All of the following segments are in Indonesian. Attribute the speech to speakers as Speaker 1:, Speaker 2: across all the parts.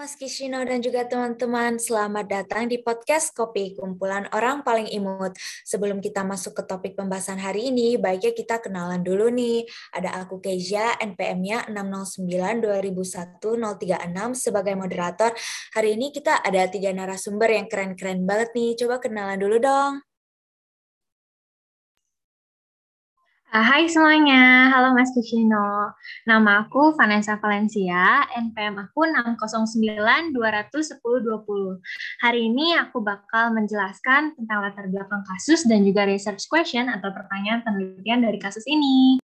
Speaker 1: Mas Kishino dan juga teman-teman, selamat datang di podcast Kopi, kumpulan orang paling imut. Sebelum kita masuk ke topik pembahasan hari ini, baiknya kita kenalan dulu nih. Ada aku Keja, NPM-nya 609-2001-036 sebagai moderator. Hari ini kita ada tiga narasumber yang keren-keren banget nih. Coba kenalan dulu dong.
Speaker 2: Hai semuanya, halo Mas Kucino. Nama aku Vanessa Valencia, NPM aku 609-210-20. Hari ini aku bakal menjelaskan tentang latar belakang kasus dan juga research question atau pertanyaan penelitian dari kasus ini.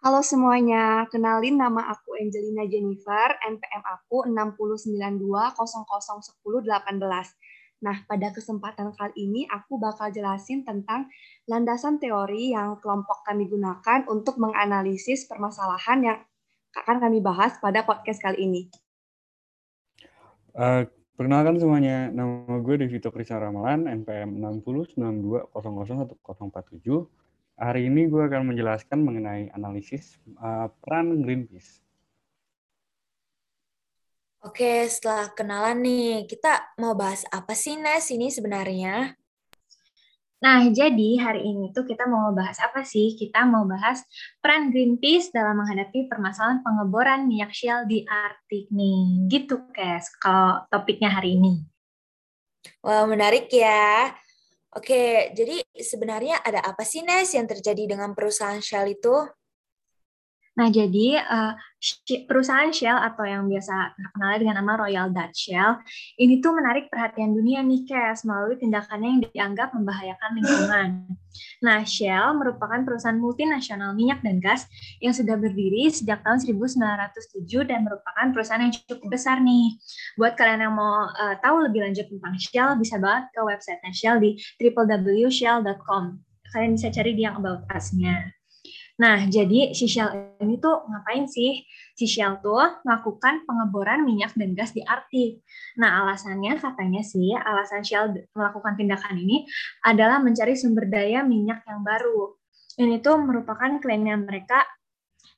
Speaker 3: Halo semuanya, kenalin nama aku Angelina Jennifer, NPM aku 692-0010-18. Nah, pada kesempatan kali ini aku bakal jelasin tentang landasan teori yang kelompok kami gunakan untuk menganalisis permasalahan yang akan kami bahas pada podcast kali ini.
Speaker 4: Uh, perkenalkan semuanya, nama gue Devito Krisa Ramalan, NPM 609200147. Hari ini gue akan menjelaskan mengenai analisis uh, peran Greenpeace.
Speaker 1: Oke, setelah kenalan nih, kita mau bahas apa sih Nes ini sebenarnya?
Speaker 2: Nah, jadi hari ini tuh kita mau bahas apa sih? Kita mau bahas peran Greenpeace dalam menghadapi permasalahan pengeboran minyak shell di Arktik nih. Gitu, Kes, kalau topiknya hari ini.
Speaker 1: Wah, menarik ya. Oke, jadi sebenarnya ada apa sih, Nes, yang terjadi dengan perusahaan Shell itu?
Speaker 2: Nah, jadi uh, perusahaan Shell atau yang biasa terkenal dengan nama Royal Dutch Shell, ini tuh menarik perhatian dunia nih, Kes, melalui tindakannya yang dianggap membahayakan lingkungan. Nah, Shell merupakan perusahaan multinasional minyak dan gas yang sudah berdiri sejak tahun 1907 dan merupakan perusahaan yang cukup besar nih. Buat kalian yang mau uh, tahu lebih lanjut tentang Shell, bisa banget ke website Shell di www.shell.com. Kalian bisa cari di yang About Us-nya. Nah, jadi si Shell ini tuh ngapain sih? Si Shell tuh melakukan pengeboran minyak dan gas di Arktik. Nah, alasannya katanya sih, alasan Shell melakukan tindakan ini adalah mencari sumber daya minyak yang baru. Ini tuh merupakan klaimnya mereka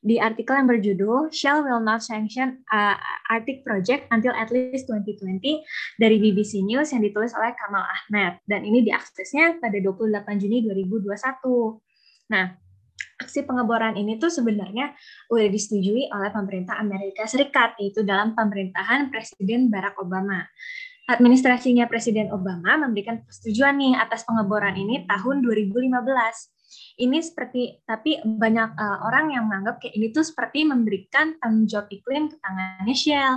Speaker 2: di artikel yang berjudul Shell will not sanction uh, Arctic project until at least 2020 dari BBC News yang ditulis oleh Kamal Ahmed dan ini diaksesnya pada 28 Juni 2021. Nah, aksi pengeboran ini tuh sebenarnya udah disetujui oleh pemerintah Amerika Serikat, yaitu dalam pemerintahan Presiden Barack Obama. Administrasinya Presiden Obama memberikan persetujuan nih atas pengeboran ini tahun 2015. Ini seperti, tapi banyak uh, orang yang menganggap kayak ini tuh seperti memberikan tanggung jawab iklim ke tangannya Shell.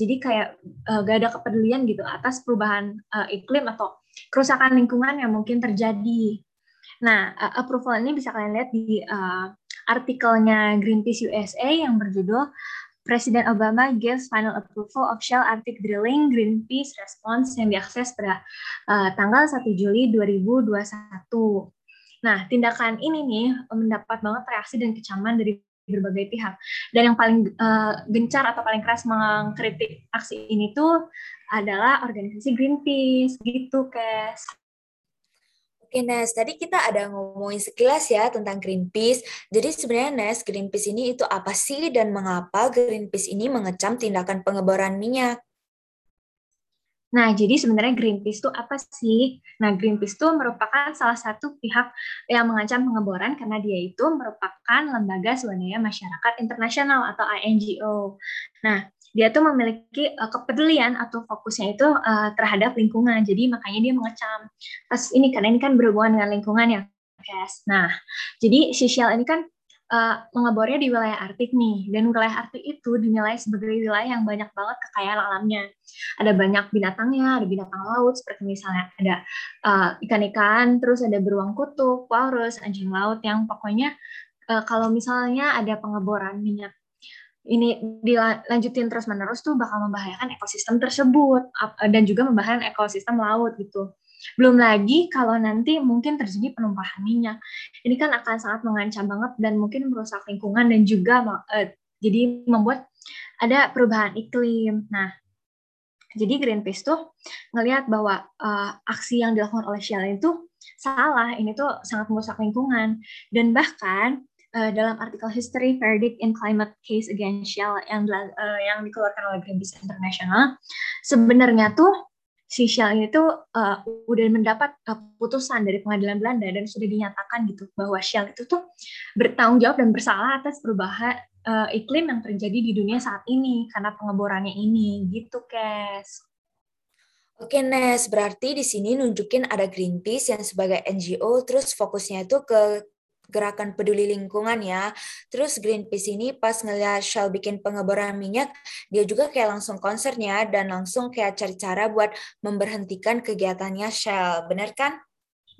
Speaker 2: Jadi kayak uh, gak ada kepedulian gitu atas perubahan uh, iklim atau kerusakan lingkungan yang mungkin terjadi Nah, uh, approval ini bisa kalian lihat di uh, artikelnya Greenpeace USA yang berjudul Presiden Obama gives final approval of Shell Arctic drilling Greenpeace response yang diakses pada uh, tanggal 1 Juli 2021. Nah, tindakan ini nih mendapat banget reaksi dan kecaman dari berbagai pihak. Dan yang paling uh, gencar atau paling keras mengkritik aksi ini tuh adalah organisasi Greenpeace gitu, Kes.
Speaker 1: Oke Nes, tadi kita ada ngomongin sekilas ya tentang Greenpeace. Jadi sebenarnya Nes, Greenpeace ini itu apa sih dan mengapa Greenpeace ini mengecam tindakan pengeboran minyak?
Speaker 2: Nah, jadi sebenarnya Greenpeace itu apa sih? Nah, Greenpeace itu merupakan salah satu pihak yang mengancam pengeboran karena dia itu merupakan lembaga swadaya masyarakat internasional atau INGO. Nah, dia tuh memiliki uh, kepedulian atau fokusnya itu uh, terhadap lingkungan. Jadi makanya dia mengecam kasus ini karena ini kan berhubungan dengan lingkungan ya, guys. Nah, jadi si Shell ini kan uh, mengebornya di wilayah Arktik nih, dan wilayah Arktik itu dinilai sebagai wilayah yang banyak banget kekayaan alamnya. Ada banyak binatangnya, ada binatang laut seperti misalnya ada uh, ikan-ikan, terus ada beruang kutub, walrus, anjing laut yang pokoknya uh, kalau misalnya ada pengeboran minyak ini dilanjutin terus menerus tuh bakal membahayakan ekosistem tersebut dan juga membahayakan ekosistem laut gitu. Belum lagi kalau nanti mungkin terjadi penumpahan minyak. Ini kan akan sangat mengancam banget dan mungkin merusak lingkungan dan juga uh, jadi membuat ada perubahan iklim. Nah, jadi Greenpeace tuh ngelihat bahwa uh, aksi yang dilakukan oleh Shell itu salah, ini tuh sangat merusak lingkungan dan bahkan uh, dalam artikel History Verdict in Climate Case Against Shell yang uh, yang dikeluarkan oleh Greenpeace International, sebenarnya tuh si Shell ini tuh uh, udah mendapat uh, putusan dari pengadilan Belanda dan sudah dinyatakan gitu bahwa Shell itu tuh bertanggung jawab dan bersalah atas perubahan uh, iklim yang terjadi di dunia saat ini karena pengeborannya ini gitu, Kes.
Speaker 1: Oke, Nes, berarti di sini nunjukin ada Greenpeace yang sebagai NGO, terus fokusnya itu ke gerakan peduli lingkungan ya. Terus Greenpeace ini pas ngeliat Shell bikin pengeboran minyak, dia juga kayak langsung konsernya dan langsung kayak cari cara buat memberhentikan kegiatannya Shell. Bener kan?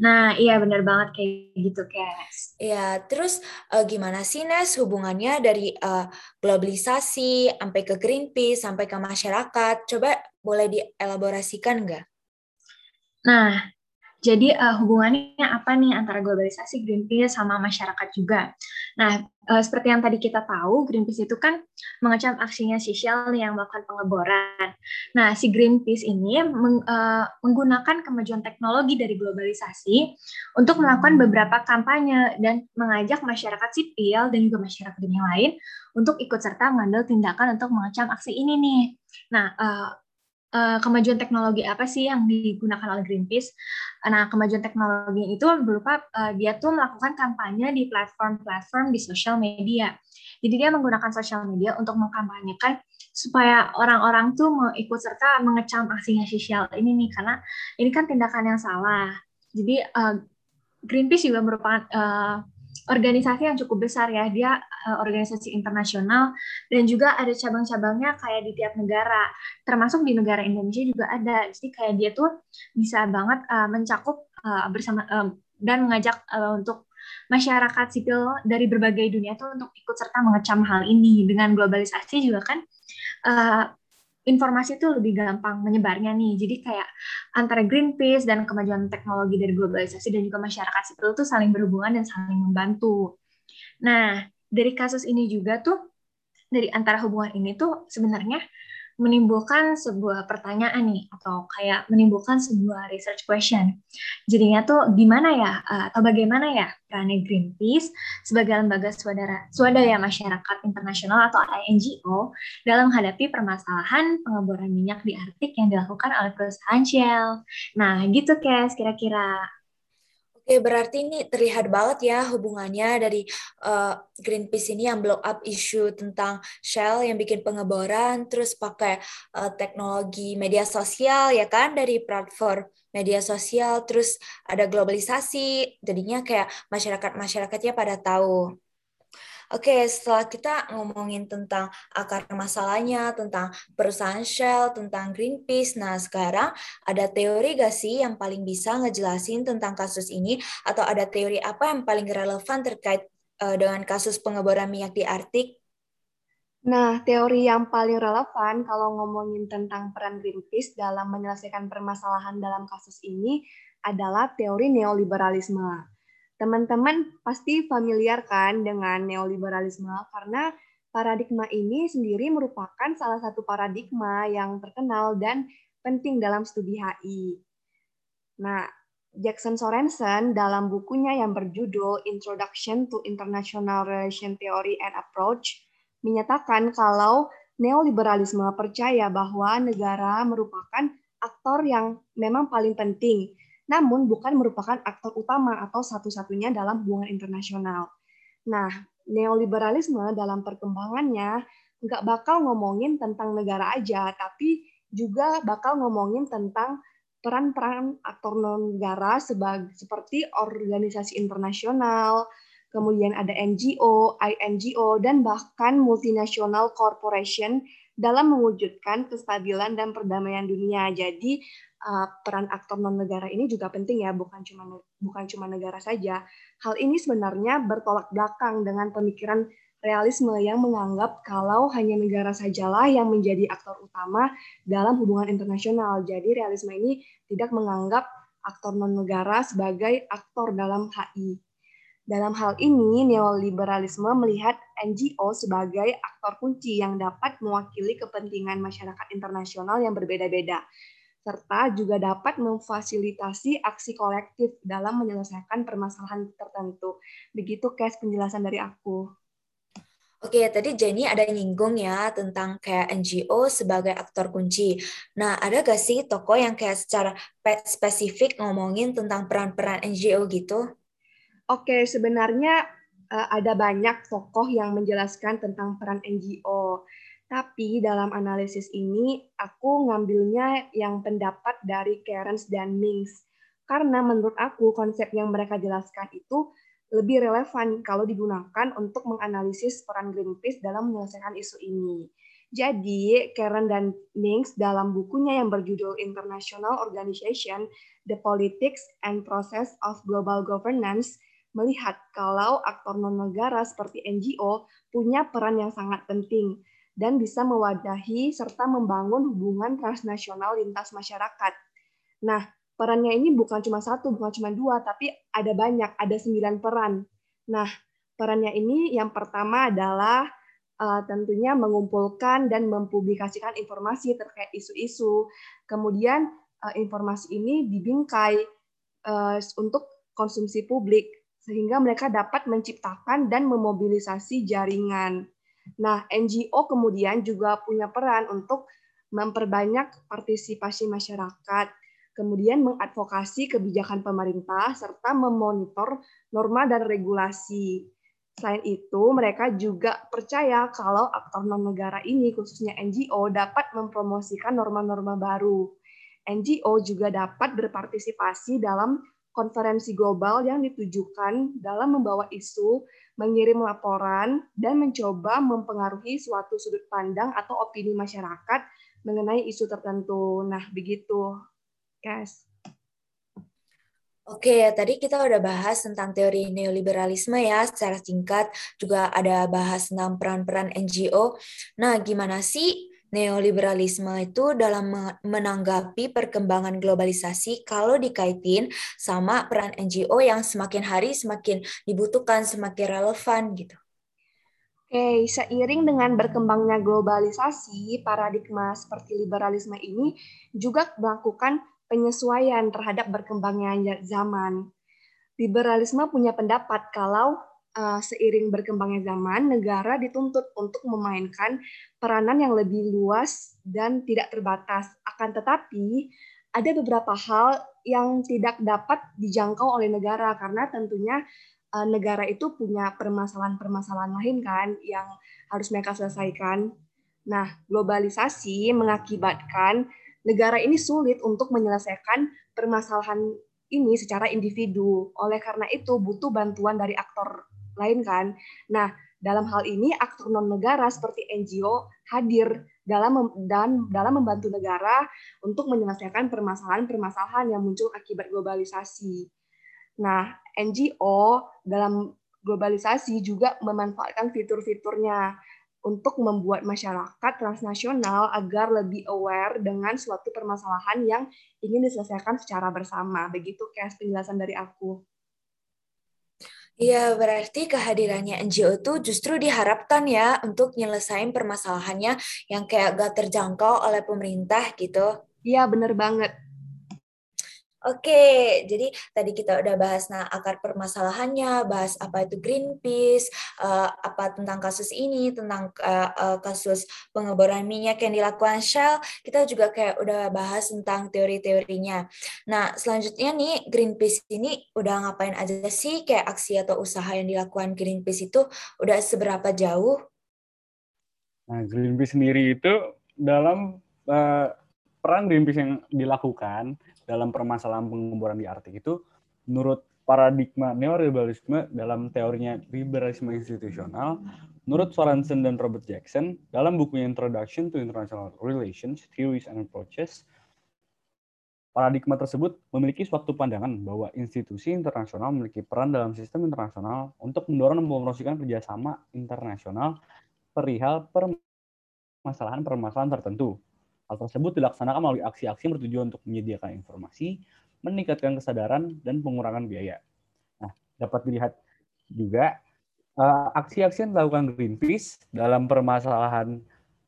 Speaker 2: Nah, iya bener banget kayak gitu, Kes.
Speaker 1: Iya, terus uh, gimana sih, Nes, hubungannya dari uh, globalisasi sampai ke Greenpeace, sampai ke masyarakat? Coba boleh dielaborasikan nggak?
Speaker 2: Nah, jadi uh, hubungannya apa nih antara globalisasi Greenpeace sama masyarakat juga? Nah, uh, seperti yang tadi kita tahu, Greenpeace itu kan mengecam aksinya nih yang melakukan pengeboran. Nah, si Greenpeace ini meng, uh, menggunakan kemajuan teknologi dari globalisasi untuk melakukan beberapa kampanye dan mengajak masyarakat sipil dan juga masyarakat dunia lain untuk ikut serta mengambil tindakan untuk mengecam aksi ini nih. Nah, uh, uh, kemajuan teknologi apa sih yang digunakan oleh Greenpeace? Nah, kemajuan teknologi itu berupa uh, dia tuh melakukan kampanye di platform-platform di sosial media. Jadi dia menggunakan sosial media untuk mengkampanyekan supaya orang-orang tuh mau ikut serta mengecam aksinya sosial ini nih karena ini kan tindakan yang salah. Jadi uh, Greenpeace juga merupakan uh, organisasi yang cukup besar ya. Dia uh, organisasi internasional dan juga ada cabang-cabangnya kayak di tiap negara. Termasuk di negara Indonesia juga ada. Jadi kayak dia tuh bisa banget uh, mencakup uh, bersama uh, dan mengajak uh, untuk masyarakat sipil dari berbagai dunia tuh untuk ikut serta mengecam hal ini. Dengan globalisasi juga kan uh, informasi itu lebih gampang menyebarnya nih. Jadi kayak antara Greenpeace dan kemajuan teknologi dari globalisasi dan juga masyarakat sipil itu saling berhubungan dan saling membantu. Nah, dari kasus ini juga tuh dari antara hubungan ini tuh sebenarnya menimbulkan sebuah pertanyaan nih atau kayak menimbulkan sebuah research question. Jadinya tuh gimana ya eh, atau bagaimana ya peran Greenpeace sebagai lembaga swadara swadaya masyarakat internasional atau INGO dalam menghadapi permasalahan pengeboran minyak di Arktik yang dilakukan oleh perusahaan Shell. Nah, gitu Kes kira-kira.
Speaker 1: Oke, berarti ini terlihat banget ya hubungannya dari uh, Greenpeace ini yang blow up isu tentang Shell yang bikin pengeboran, terus pakai uh, teknologi media sosial ya kan dari platform media sosial, terus ada globalisasi, jadinya kayak masyarakat-masyarakatnya pada tahu. Oke, setelah kita ngomongin tentang akar masalahnya, tentang perusahaan Shell, tentang Greenpeace, nah sekarang ada teori gak sih yang paling bisa ngejelasin tentang kasus ini? Atau ada teori apa yang paling relevan terkait uh, dengan kasus pengeboran minyak di Arktik?
Speaker 3: Nah, teori yang paling relevan kalau ngomongin tentang peran Greenpeace dalam menyelesaikan permasalahan dalam kasus ini adalah teori neoliberalisme. Teman-teman pasti familiar kan dengan neoliberalisme karena paradigma ini sendiri merupakan salah satu paradigma yang terkenal dan penting dalam studi HI. Nah, Jackson Sorensen dalam bukunya yang berjudul Introduction to International Relation Theory and Approach menyatakan kalau neoliberalisme percaya bahwa negara merupakan aktor yang memang paling penting namun bukan merupakan aktor utama atau satu-satunya dalam hubungan internasional. Nah, neoliberalisme dalam perkembangannya nggak bakal ngomongin tentang negara aja, tapi juga bakal ngomongin tentang peran-peran aktor non-negara sebagai seperti organisasi internasional, kemudian ada NGO, INGO, dan bahkan multinasional corporation dalam mewujudkan kestabilan dan perdamaian dunia. Jadi uh, peran aktor non negara ini juga penting ya, bukan cuma bukan cuma negara saja. Hal ini sebenarnya bertolak belakang dengan pemikiran realisme yang menganggap kalau hanya negara sajalah yang menjadi aktor utama dalam hubungan internasional. Jadi realisme ini tidak menganggap aktor non negara sebagai aktor dalam HI. Dalam hal ini, neoliberalisme melihat NGO sebagai aktor kunci yang dapat mewakili kepentingan masyarakat internasional yang berbeda-beda. Serta juga dapat memfasilitasi aksi kolektif dalam menyelesaikan permasalahan tertentu. Begitu case penjelasan dari aku.
Speaker 1: Oke, tadi Jenny ada nyinggung ya tentang kayak NGO sebagai aktor kunci. Nah, ada gak sih toko yang kayak secara spesifik ngomongin tentang peran-peran NGO gitu?
Speaker 3: Oke, sebenarnya uh, ada banyak tokoh yang menjelaskan tentang peran NGO. Tapi dalam analisis ini aku ngambilnya yang pendapat dari Cairns dan Mings. Karena menurut aku konsep yang mereka jelaskan itu lebih relevan kalau digunakan untuk menganalisis peran Greenpeace dalam menyelesaikan isu ini. Jadi, Karen dan Mings dalam bukunya yang berjudul International Organization, The Politics and Process of Global Governance, melihat kalau aktor non-negara seperti NGO punya peran yang sangat penting dan bisa mewadahi serta membangun hubungan transnasional lintas masyarakat. Nah, perannya ini bukan cuma satu, bukan cuma dua, tapi ada banyak, ada sembilan peran. Nah, perannya ini yang pertama adalah uh, tentunya mengumpulkan dan mempublikasikan informasi terkait isu-isu. Kemudian uh, informasi ini dibingkai uh, untuk konsumsi publik sehingga mereka dapat menciptakan dan memobilisasi jaringan. Nah, NGO kemudian juga punya peran untuk memperbanyak partisipasi masyarakat, kemudian mengadvokasi kebijakan pemerintah, serta memonitor norma dan regulasi. Selain itu, mereka juga percaya kalau aktor non-negara ini, khususnya NGO, dapat mempromosikan norma-norma baru. NGO juga dapat berpartisipasi dalam konferensi global yang ditujukan dalam membawa isu, mengirim laporan, dan mencoba mempengaruhi suatu sudut pandang atau opini masyarakat mengenai isu tertentu. Nah, begitu, guys.
Speaker 1: Oke, tadi kita udah bahas tentang teori neoliberalisme ya secara singkat, juga ada bahas tentang peran-peran NGO. Nah, gimana sih neoliberalisme itu dalam menanggapi perkembangan globalisasi kalau dikaitin sama peran NGO yang semakin hari semakin dibutuhkan, semakin relevan gitu.
Speaker 3: Oke, seiring dengan berkembangnya globalisasi, paradigma seperti liberalisme ini juga melakukan penyesuaian terhadap berkembangnya zaman. Liberalisme punya pendapat kalau uh, seiring berkembangnya zaman, negara dituntut untuk memainkan peranan yang lebih luas dan tidak terbatas. Akan tetapi, ada beberapa hal yang tidak dapat dijangkau oleh negara karena tentunya uh, negara itu punya permasalahan-permasalahan lain kan yang harus mereka selesaikan. Nah, globalisasi mengakibatkan negara ini sulit untuk menyelesaikan permasalahan ini secara individu. Oleh karena itu butuh bantuan dari aktor lain kan. Nah, dalam hal ini aktor non negara seperti NGO hadir dalam dan dalam membantu negara untuk menyelesaikan permasalahan-permasalahan yang muncul akibat globalisasi. Nah, NGO dalam globalisasi juga memanfaatkan fitur-fiturnya untuk membuat masyarakat transnasional agar lebih aware dengan suatu permasalahan yang ingin diselesaikan secara bersama. Begitu kayak penjelasan dari aku.
Speaker 1: Iya, berarti kehadirannya NGO itu justru diharapkan ya untuk nyelesain permasalahannya yang kayak gak terjangkau oleh pemerintah gitu.
Speaker 3: Iya, bener banget.
Speaker 1: Oke, jadi tadi kita udah bahas nah akar permasalahannya, bahas apa itu Greenpeace, uh, apa tentang kasus ini, tentang uh, uh, kasus pengeboran minyak yang dilakukan Shell, kita juga kayak udah bahas tentang teori-teorinya. Nah, selanjutnya nih Greenpeace ini udah ngapain aja sih kayak aksi atau usaha yang dilakukan Greenpeace itu udah seberapa jauh?
Speaker 4: Nah, Greenpeace sendiri itu dalam uh, peran Greenpeace yang dilakukan dalam permasalahan pengeboran di Arktik itu menurut paradigma neoliberalisme dalam teorinya liberalisme institusional, menurut Sorensen dan Robert Jackson, dalam bukunya Introduction to International Relations, Theories and Approaches, paradigma tersebut memiliki suatu pandangan bahwa institusi internasional memiliki peran dalam sistem internasional untuk mendorong dan mempromosikan kerjasama internasional perihal permasalahan-permasalahan tertentu Hal tersebut dilaksanakan melalui aksi-aksi yang bertujuan untuk menyediakan informasi, meningkatkan kesadaran, dan pengurangan biaya. Nah, dapat dilihat juga eh, aksi-aksi yang dilakukan Greenpeace dalam permasalahan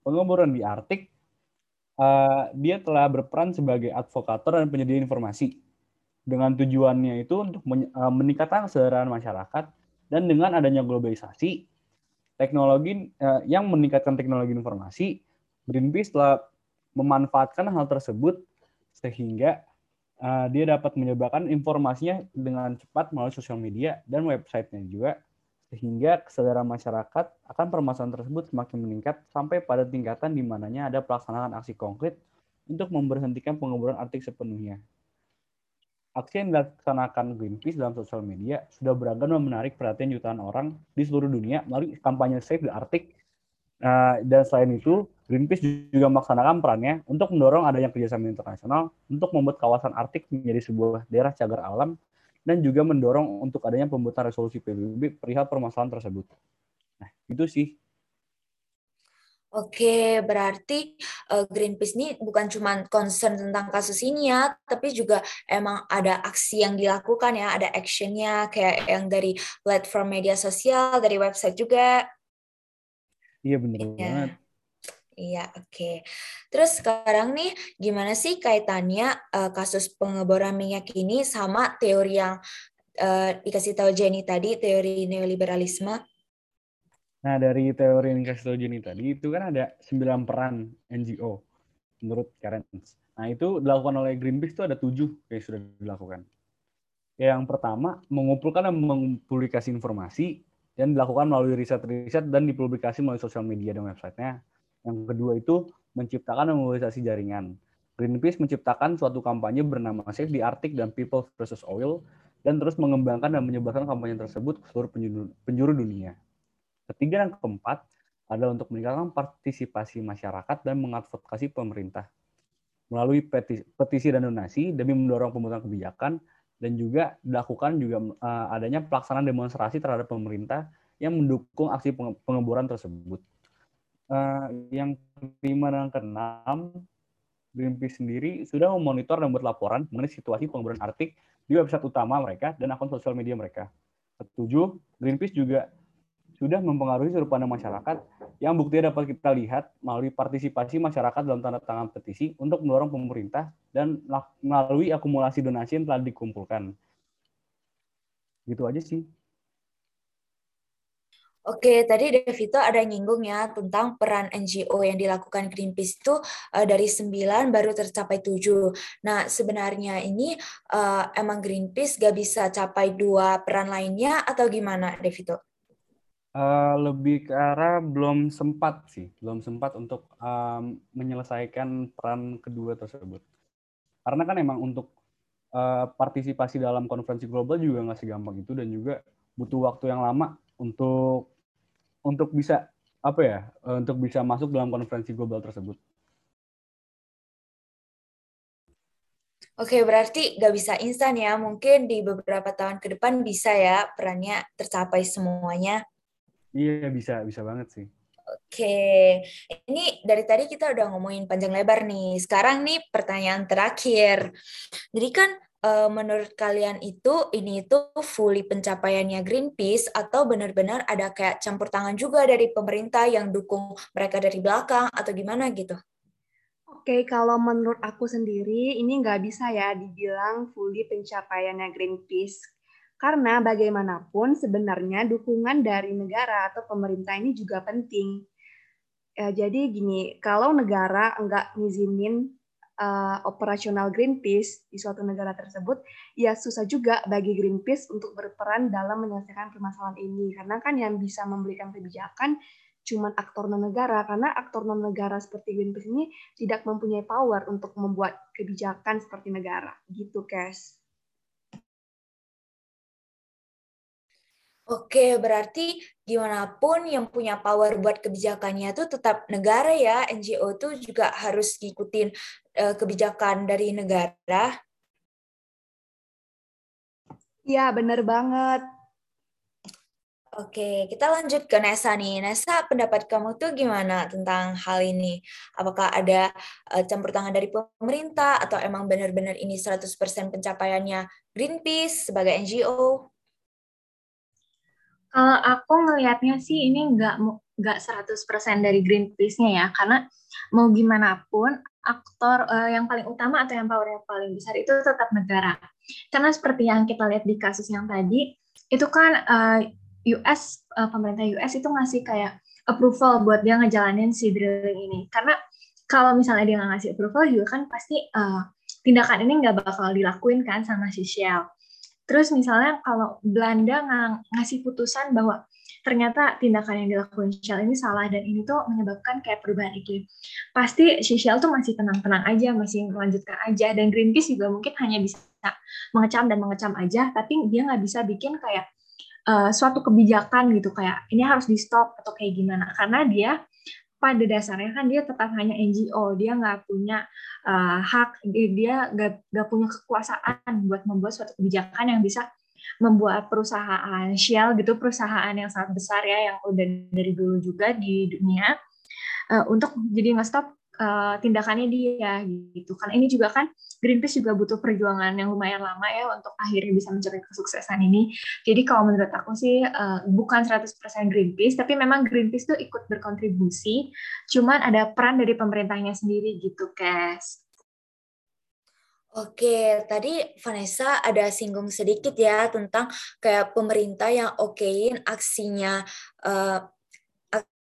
Speaker 4: pengeboran di Arktik uh, dia telah berperan sebagai advokator dan penyedia informasi dengan tujuannya itu untuk meningkatkan kesadaran masyarakat dan dengan adanya globalisasi teknologi yang meningkatkan teknologi informasi Greenpeace telah memanfaatkan hal tersebut sehingga uh, dia dapat menyebarkan informasinya dengan cepat melalui sosial media dan websitenya juga sehingga kesadaran masyarakat akan permasalahan tersebut semakin meningkat sampai pada tingkatan di mananya ada pelaksanaan aksi konkret untuk memberhentikan pengemburan Arktik sepenuhnya. Aksi yang dilaksanakan Greenpeace dalam sosial media sudah beragam dan menarik perhatian jutaan orang di seluruh dunia melalui kampanye Save the Arctic. Uh, dan selain itu, Greenpeace juga melaksanakan perannya untuk mendorong adanya kerjasama internasional untuk membuat kawasan Arktik menjadi sebuah daerah cagar alam dan juga mendorong untuk adanya pembuatan resolusi PBB perihal permasalahan tersebut. Nah, itu sih.
Speaker 1: Oke, berarti uh, Greenpeace ini bukan cuma concern tentang kasus ini ya, tapi juga emang ada aksi yang dilakukan ya, ada actionnya kayak yang dari platform media sosial, dari website juga.
Speaker 4: Iya benar ya. banget.
Speaker 1: Iya, oke. Okay. Terus sekarang nih, gimana sih kaitannya uh, kasus pengeboran minyak ini sama teori yang uh, dikasih tahu Jenny tadi, teori neoliberalisme?
Speaker 4: Nah, dari teori yang dikasih tahu Jenny tadi, itu kan ada sembilan peran NGO menurut Karen. Nah, itu dilakukan oleh Greenpeace itu ada tujuh yang sudah dilakukan. Yang pertama, mengumpulkan dan mempublikasi informasi dan dilakukan melalui riset-riset dan dipublikasi melalui sosial media dan websitenya yang kedua itu menciptakan dan mobilisasi jaringan. Greenpeace menciptakan suatu kampanye bernama Save the Arctic dan People versus Oil dan terus mengembangkan dan menyebarkan kampanye tersebut ke seluruh penjuru, dunia. Ketiga dan keempat adalah untuk meningkatkan partisipasi masyarakat dan mengadvokasi pemerintah melalui petisi dan donasi demi mendorong pembuatan kebijakan dan juga dilakukan juga uh, adanya pelaksanaan demonstrasi terhadap pemerintah yang mendukung aksi pengeboran tersebut uh, yang kelima dan keenam, Greenpeace sendiri sudah memonitor dan membuat laporan mengenai situasi pengeboran Arktik di website utama mereka dan akun sosial media mereka. Ketujuh, Greenpeace juga sudah mempengaruhi pandang masyarakat yang buktinya dapat kita lihat melalui partisipasi masyarakat dalam tanda tangan petisi untuk mendorong pemerintah dan melalui akumulasi donasi yang telah dikumpulkan. Gitu aja sih.
Speaker 1: Oke, tadi Devito ada nyinggung ya tentang peran NGO yang dilakukan Greenpeace itu uh, dari 9 baru tercapai 7. Nah, sebenarnya ini uh, emang Greenpeace gak bisa capai dua peran lainnya atau gimana, Devito?
Speaker 4: Uh, lebih ke arah belum sempat sih, belum sempat untuk um, menyelesaikan peran kedua tersebut. Karena kan emang untuk uh, partisipasi dalam konferensi global juga nggak segampang itu dan juga butuh waktu yang lama untuk untuk bisa apa ya eh, untuk bisa masuk dalam konferensi global tersebut.
Speaker 1: Oke, berarti nggak bisa instan ya. Mungkin di beberapa tahun ke depan bisa ya perannya tercapai semuanya.
Speaker 4: Iya, bisa, bisa banget sih.
Speaker 1: Oke, ini dari tadi kita udah ngomongin panjang lebar nih. Sekarang nih pertanyaan terakhir. Jadi kan uh, menurut kalian itu ini itu fully pencapaiannya Greenpeace atau benar-benar ada kayak campur tangan juga dari pemerintah yang dukung mereka dari belakang atau gimana gitu?
Speaker 3: Oke, kalau menurut aku sendiri ini nggak bisa ya dibilang fully pencapaiannya Greenpeace. Karena bagaimanapun sebenarnya dukungan dari negara atau pemerintah ini juga penting. Ya, jadi gini, kalau negara nggak ngizinin uh, operasional Greenpeace di suatu negara tersebut, ya susah juga bagi Greenpeace untuk berperan dalam menyelesaikan permasalahan ini. Karena kan yang bisa memberikan kebijakan cuma aktor non-negara, karena aktor non-negara seperti Greenpeace ini tidak mempunyai power untuk membuat kebijakan seperti negara. Gitu, Kes.
Speaker 1: Oke, berarti gimana pun yang punya power buat kebijakannya itu tetap negara ya. NGO itu juga harus ngikutin uh, kebijakan dari negara.
Speaker 3: Iya, benar banget.
Speaker 1: Oke, kita lanjut ke Nesa nih. Nesa, pendapat kamu tuh gimana tentang hal ini? Apakah ada uh, campur tangan dari pemerintah atau emang benar-benar ini 100% pencapaiannya Greenpeace sebagai NGO?
Speaker 2: Kalau aku ngelihatnya sih ini nggak nggak 100% dari Greenpeace-nya ya, karena mau gimana pun aktor uh, yang paling utama atau yang power yang paling besar itu tetap negara. Karena seperti yang kita lihat di kasus yang tadi, itu kan uh, US uh, pemerintah US itu ngasih kayak approval buat dia ngejalanin si drilling ini. Karena kalau misalnya dia nggak ngasih approval juga kan pasti uh, tindakan ini nggak bakal dilakuin kan sama si Shell. Terus misalnya kalau Belanda ng ngasih putusan bahwa ternyata tindakan yang dilakukan Shell ini salah dan ini tuh menyebabkan kayak perubahan iklim. Pasti si Shell tuh masih tenang-tenang aja, masih melanjutkan aja dan Greenpeace juga mungkin hanya bisa mengecam dan mengecam aja, tapi dia nggak bisa bikin kayak uh, suatu kebijakan gitu kayak ini harus di stop atau kayak gimana karena dia pada dasarnya kan dia tetap hanya NGO dia nggak punya uh, hak dia nggak punya kekuasaan buat membuat suatu kebijakan yang bisa membuat perusahaan Shell gitu perusahaan yang sangat besar ya yang udah dari dulu juga di dunia uh, untuk jadi nge-stop uh, tindakannya dia gitu kan ini juga kan Greenpeace juga butuh perjuangan yang lumayan lama ya untuk akhirnya bisa mencapai kesuksesan ini. Jadi kalau menurut aku sih uh, bukan 100% Greenpeace, tapi memang Greenpeace tuh ikut berkontribusi, cuman ada peran dari pemerintahnya sendiri gitu, Kes.
Speaker 1: Oke, tadi Vanessa ada singgung sedikit ya tentang kayak pemerintah yang okein aksinya uh,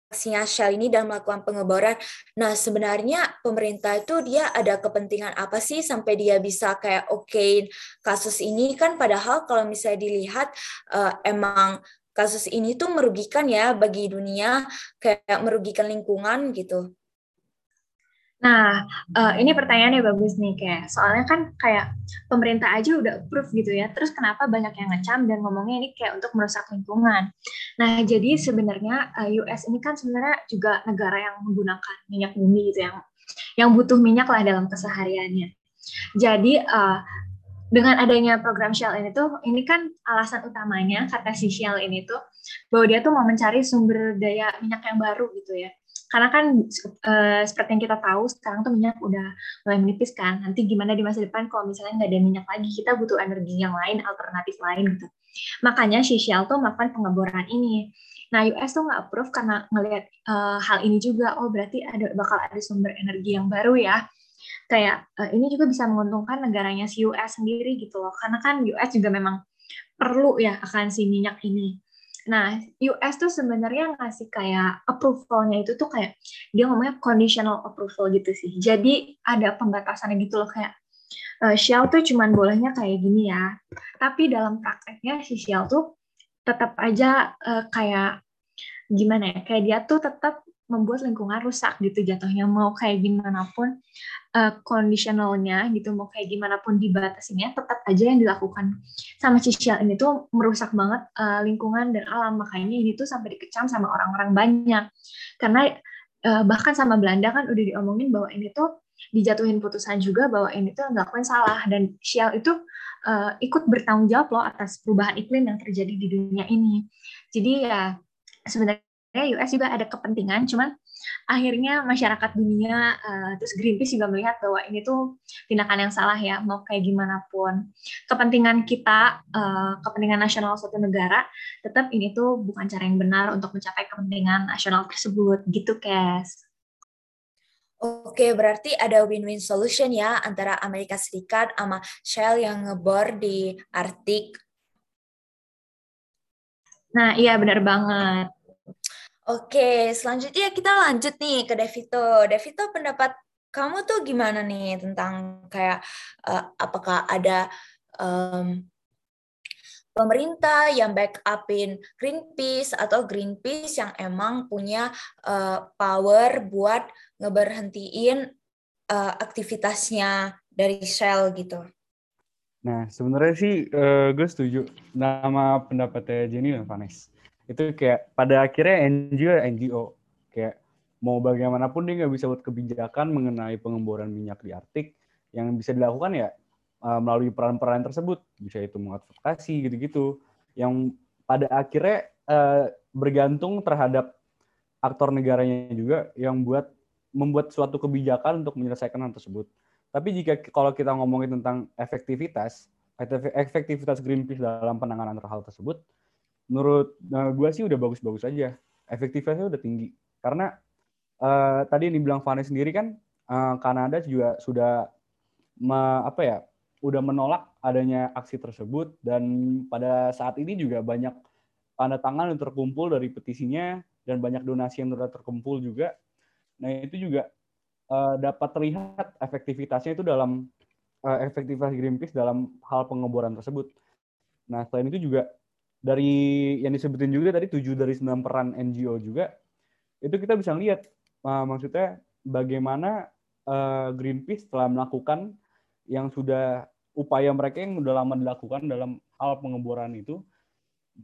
Speaker 1: aksinya Shell ini dan melakukan pengeboran. Nah, sebenarnya pemerintah itu dia ada kepentingan apa sih sampai dia bisa kayak okein kasus ini kan padahal kalau misalnya dilihat uh, emang kasus ini tuh merugikan ya bagi dunia, kayak merugikan lingkungan gitu.
Speaker 2: Nah, uh, ini pertanyaannya bagus nih, kayak soalnya kan kayak pemerintah aja udah approve gitu ya, terus kenapa banyak yang ngecam dan ngomongnya ini kayak untuk merusak lingkungan. Nah, jadi sebenarnya uh, eh, US ini kan sebenarnya juga negara yang menggunakan minyak bumi gitu, yang yang butuh minyak lah dalam kesehariannya. Jadi uh, dengan adanya program Shell ini tuh, ini kan alasan utamanya kata si Shell ini tuh bahwa dia tuh mau mencari sumber daya minyak yang baru gitu ya karena kan uh, seperti yang kita tahu sekarang tuh minyak udah mulai menipis kan. Nanti gimana di masa depan kalau misalnya nggak ada minyak lagi kita butuh energi yang lain alternatif lain gitu. Makanya si Shell tuh melakukan pengeboran ini. Nah US tuh nggak approve karena ngelihat uh, hal ini juga. Oh berarti ada bakal ada sumber energi yang baru ya. Kayak uh, ini juga bisa menguntungkan negaranya si US sendiri gitu loh. Karena kan US juga memang perlu ya akan si minyak ini Nah, US tuh sebenarnya ngasih kayak approval-nya itu tuh kayak dia ngomongnya conditional approval gitu sih. Jadi ada pembatasannya gitu loh kayak uh, Shell tuh cuman bolehnya kayak gini ya. Tapi dalam prakteknya si Shell tuh tetap aja uh, kayak gimana ya? Kayak dia tuh tetap membuat lingkungan rusak gitu jatuhnya mau kayak gimana pun uh, conditionalnya gitu mau kayak gimana pun dibatasinya tetap aja yang dilakukan. Sama Cicial ini tuh merusak banget uh, lingkungan dan alam. Makanya ini tuh sampai dikecam sama orang-orang banyak. Karena uh, bahkan sama Belanda kan udah diomongin bahwa ini tuh dijatuhin putusan juga bahwa ini tuh ngelakuin salah. Dan Shell itu uh, ikut bertanggung jawab loh atas perubahan iklim yang terjadi di dunia ini. Jadi ya sebenarnya US juga ada kepentingan, cuman akhirnya masyarakat dunia uh, terus Greenpeace juga melihat bahwa ini tuh tindakan yang salah ya mau kayak gimana pun kepentingan kita uh, kepentingan nasional suatu negara tetap ini tuh bukan cara yang benar untuk mencapai kepentingan nasional tersebut gitu Kes.
Speaker 1: Oke, berarti ada win-win solution ya antara Amerika Serikat sama Shell yang ngebor di Arktik.
Speaker 2: Nah, iya benar banget.
Speaker 1: Oke, selanjutnya kita lanjut nih ke Devito. Devito, pendapat kamu tuh gimana nih tentang kayak uh, apakah ada um, pemerintah yang backupin Greenpeace atau Greenpeace yang emang punya uh, power buat ngeberhentiin uh, aktivitasnya dari Shell gitu.
Speaker 4: Nah, sebenarnya sih uh, gue setuju nama pendapatnya Jenny dan Vanessa itu kayak pada akhirnya NGO NGO kayak mau bagaimanapun dia nggak bisa buat kebijakan mengenai pengeboran minyak di Arktik yang bisa dilakukan ya uh, melalui peran-peran tersebut. Bisa itu mengadvokasi gitu-gitu. Yang pada akhirnya uh, bergantung terhadap aktor negaranya juga yang buat membuat suatu kebijakan untuk menyelesaikan hal tersebut. Tapi jika kalau kita ngomongin tentang efektivitas, efektivitas Greenpeace dalam penanganan hal tersebut, menurut uh, gue sih udah bagus-bagus aja. Efektivitasnya udah tinggi. Karena uh, tadi yang dibilang Fanny sendiri kan uh, Kanada juga sudah me, apa ya udah menolak adanya aksi tersebut dan pada saat ini juga banyak tanda tangan yang terkumpul dari petisinya dan banyak donasi yang sudah terkumpul juga. Nah itu juga uh, dapat terlihat efektivitasnya itu dalam uh, efektivitas Greenpeace dalam hal pengeboran tersebut. Nah selain itu juga dari yang disebutin juga tadi tujuh dari sembilan peran NGO juga itu kita bisa lihat uh, maksudnya bagaimana uh, Greenpeace telah melakukan yang sudah upaya mereka yang sudah lama dilakukan dalam hal pengeboran itu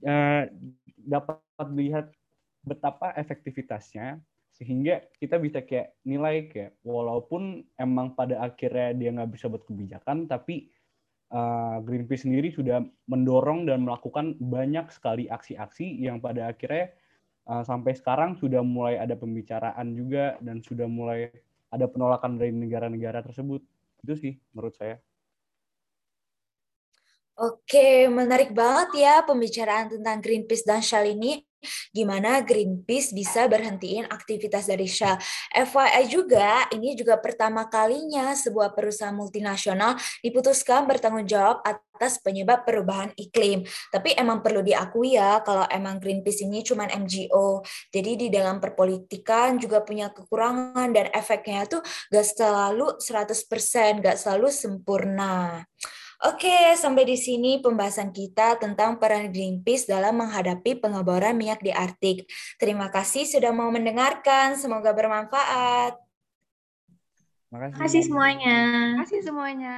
Speaker 4: uh, dapat lihat betapa efektivitasnya sehingga kita bisa kayak nilai kayak walaupun emang pada akhirnya dia nggak bisa buat kebijakan tapi uh, Greenpeace sendiri sudah mendorong dan melakukan banyak sekali aksi-aksi yang pada akhirnya uh, sampai sekarang sudah mulai ada pembicaraan juga dan sudah mulai ada penolakan dari negara-negara tersebut. Itu sih menurut saya.
Speaker 1: Oke, menarik banget ya pembicaraan tentang Greenpeace dan Shell ini gimana Greenpeace bisa berhentiin aktivitas dari Shell. FYI juga, ini juga pertama kalinya sebuah perusahaan multinasional diputuskan bertanggung jawab atas penyebab perubahan iklim. Tapi emang perlu diakui ya kalau emang Greenpeace ini cuma NGO. Jadi di dalam perpolitikan juga punya kekurangan dan efeknya tuh gak selalu 100%, gak selalu sempurna. Oke, sampai di sini pembahasan kita tentang peran Greenpeace dalam menghadapi pengeboran minyak di Arktik. Terima kasih sudah mau mendengarkan. Semoga bermanfaat.
Speaker 2: Terima kasih semuanya.
Speaker 3: Terima kasih semuanya.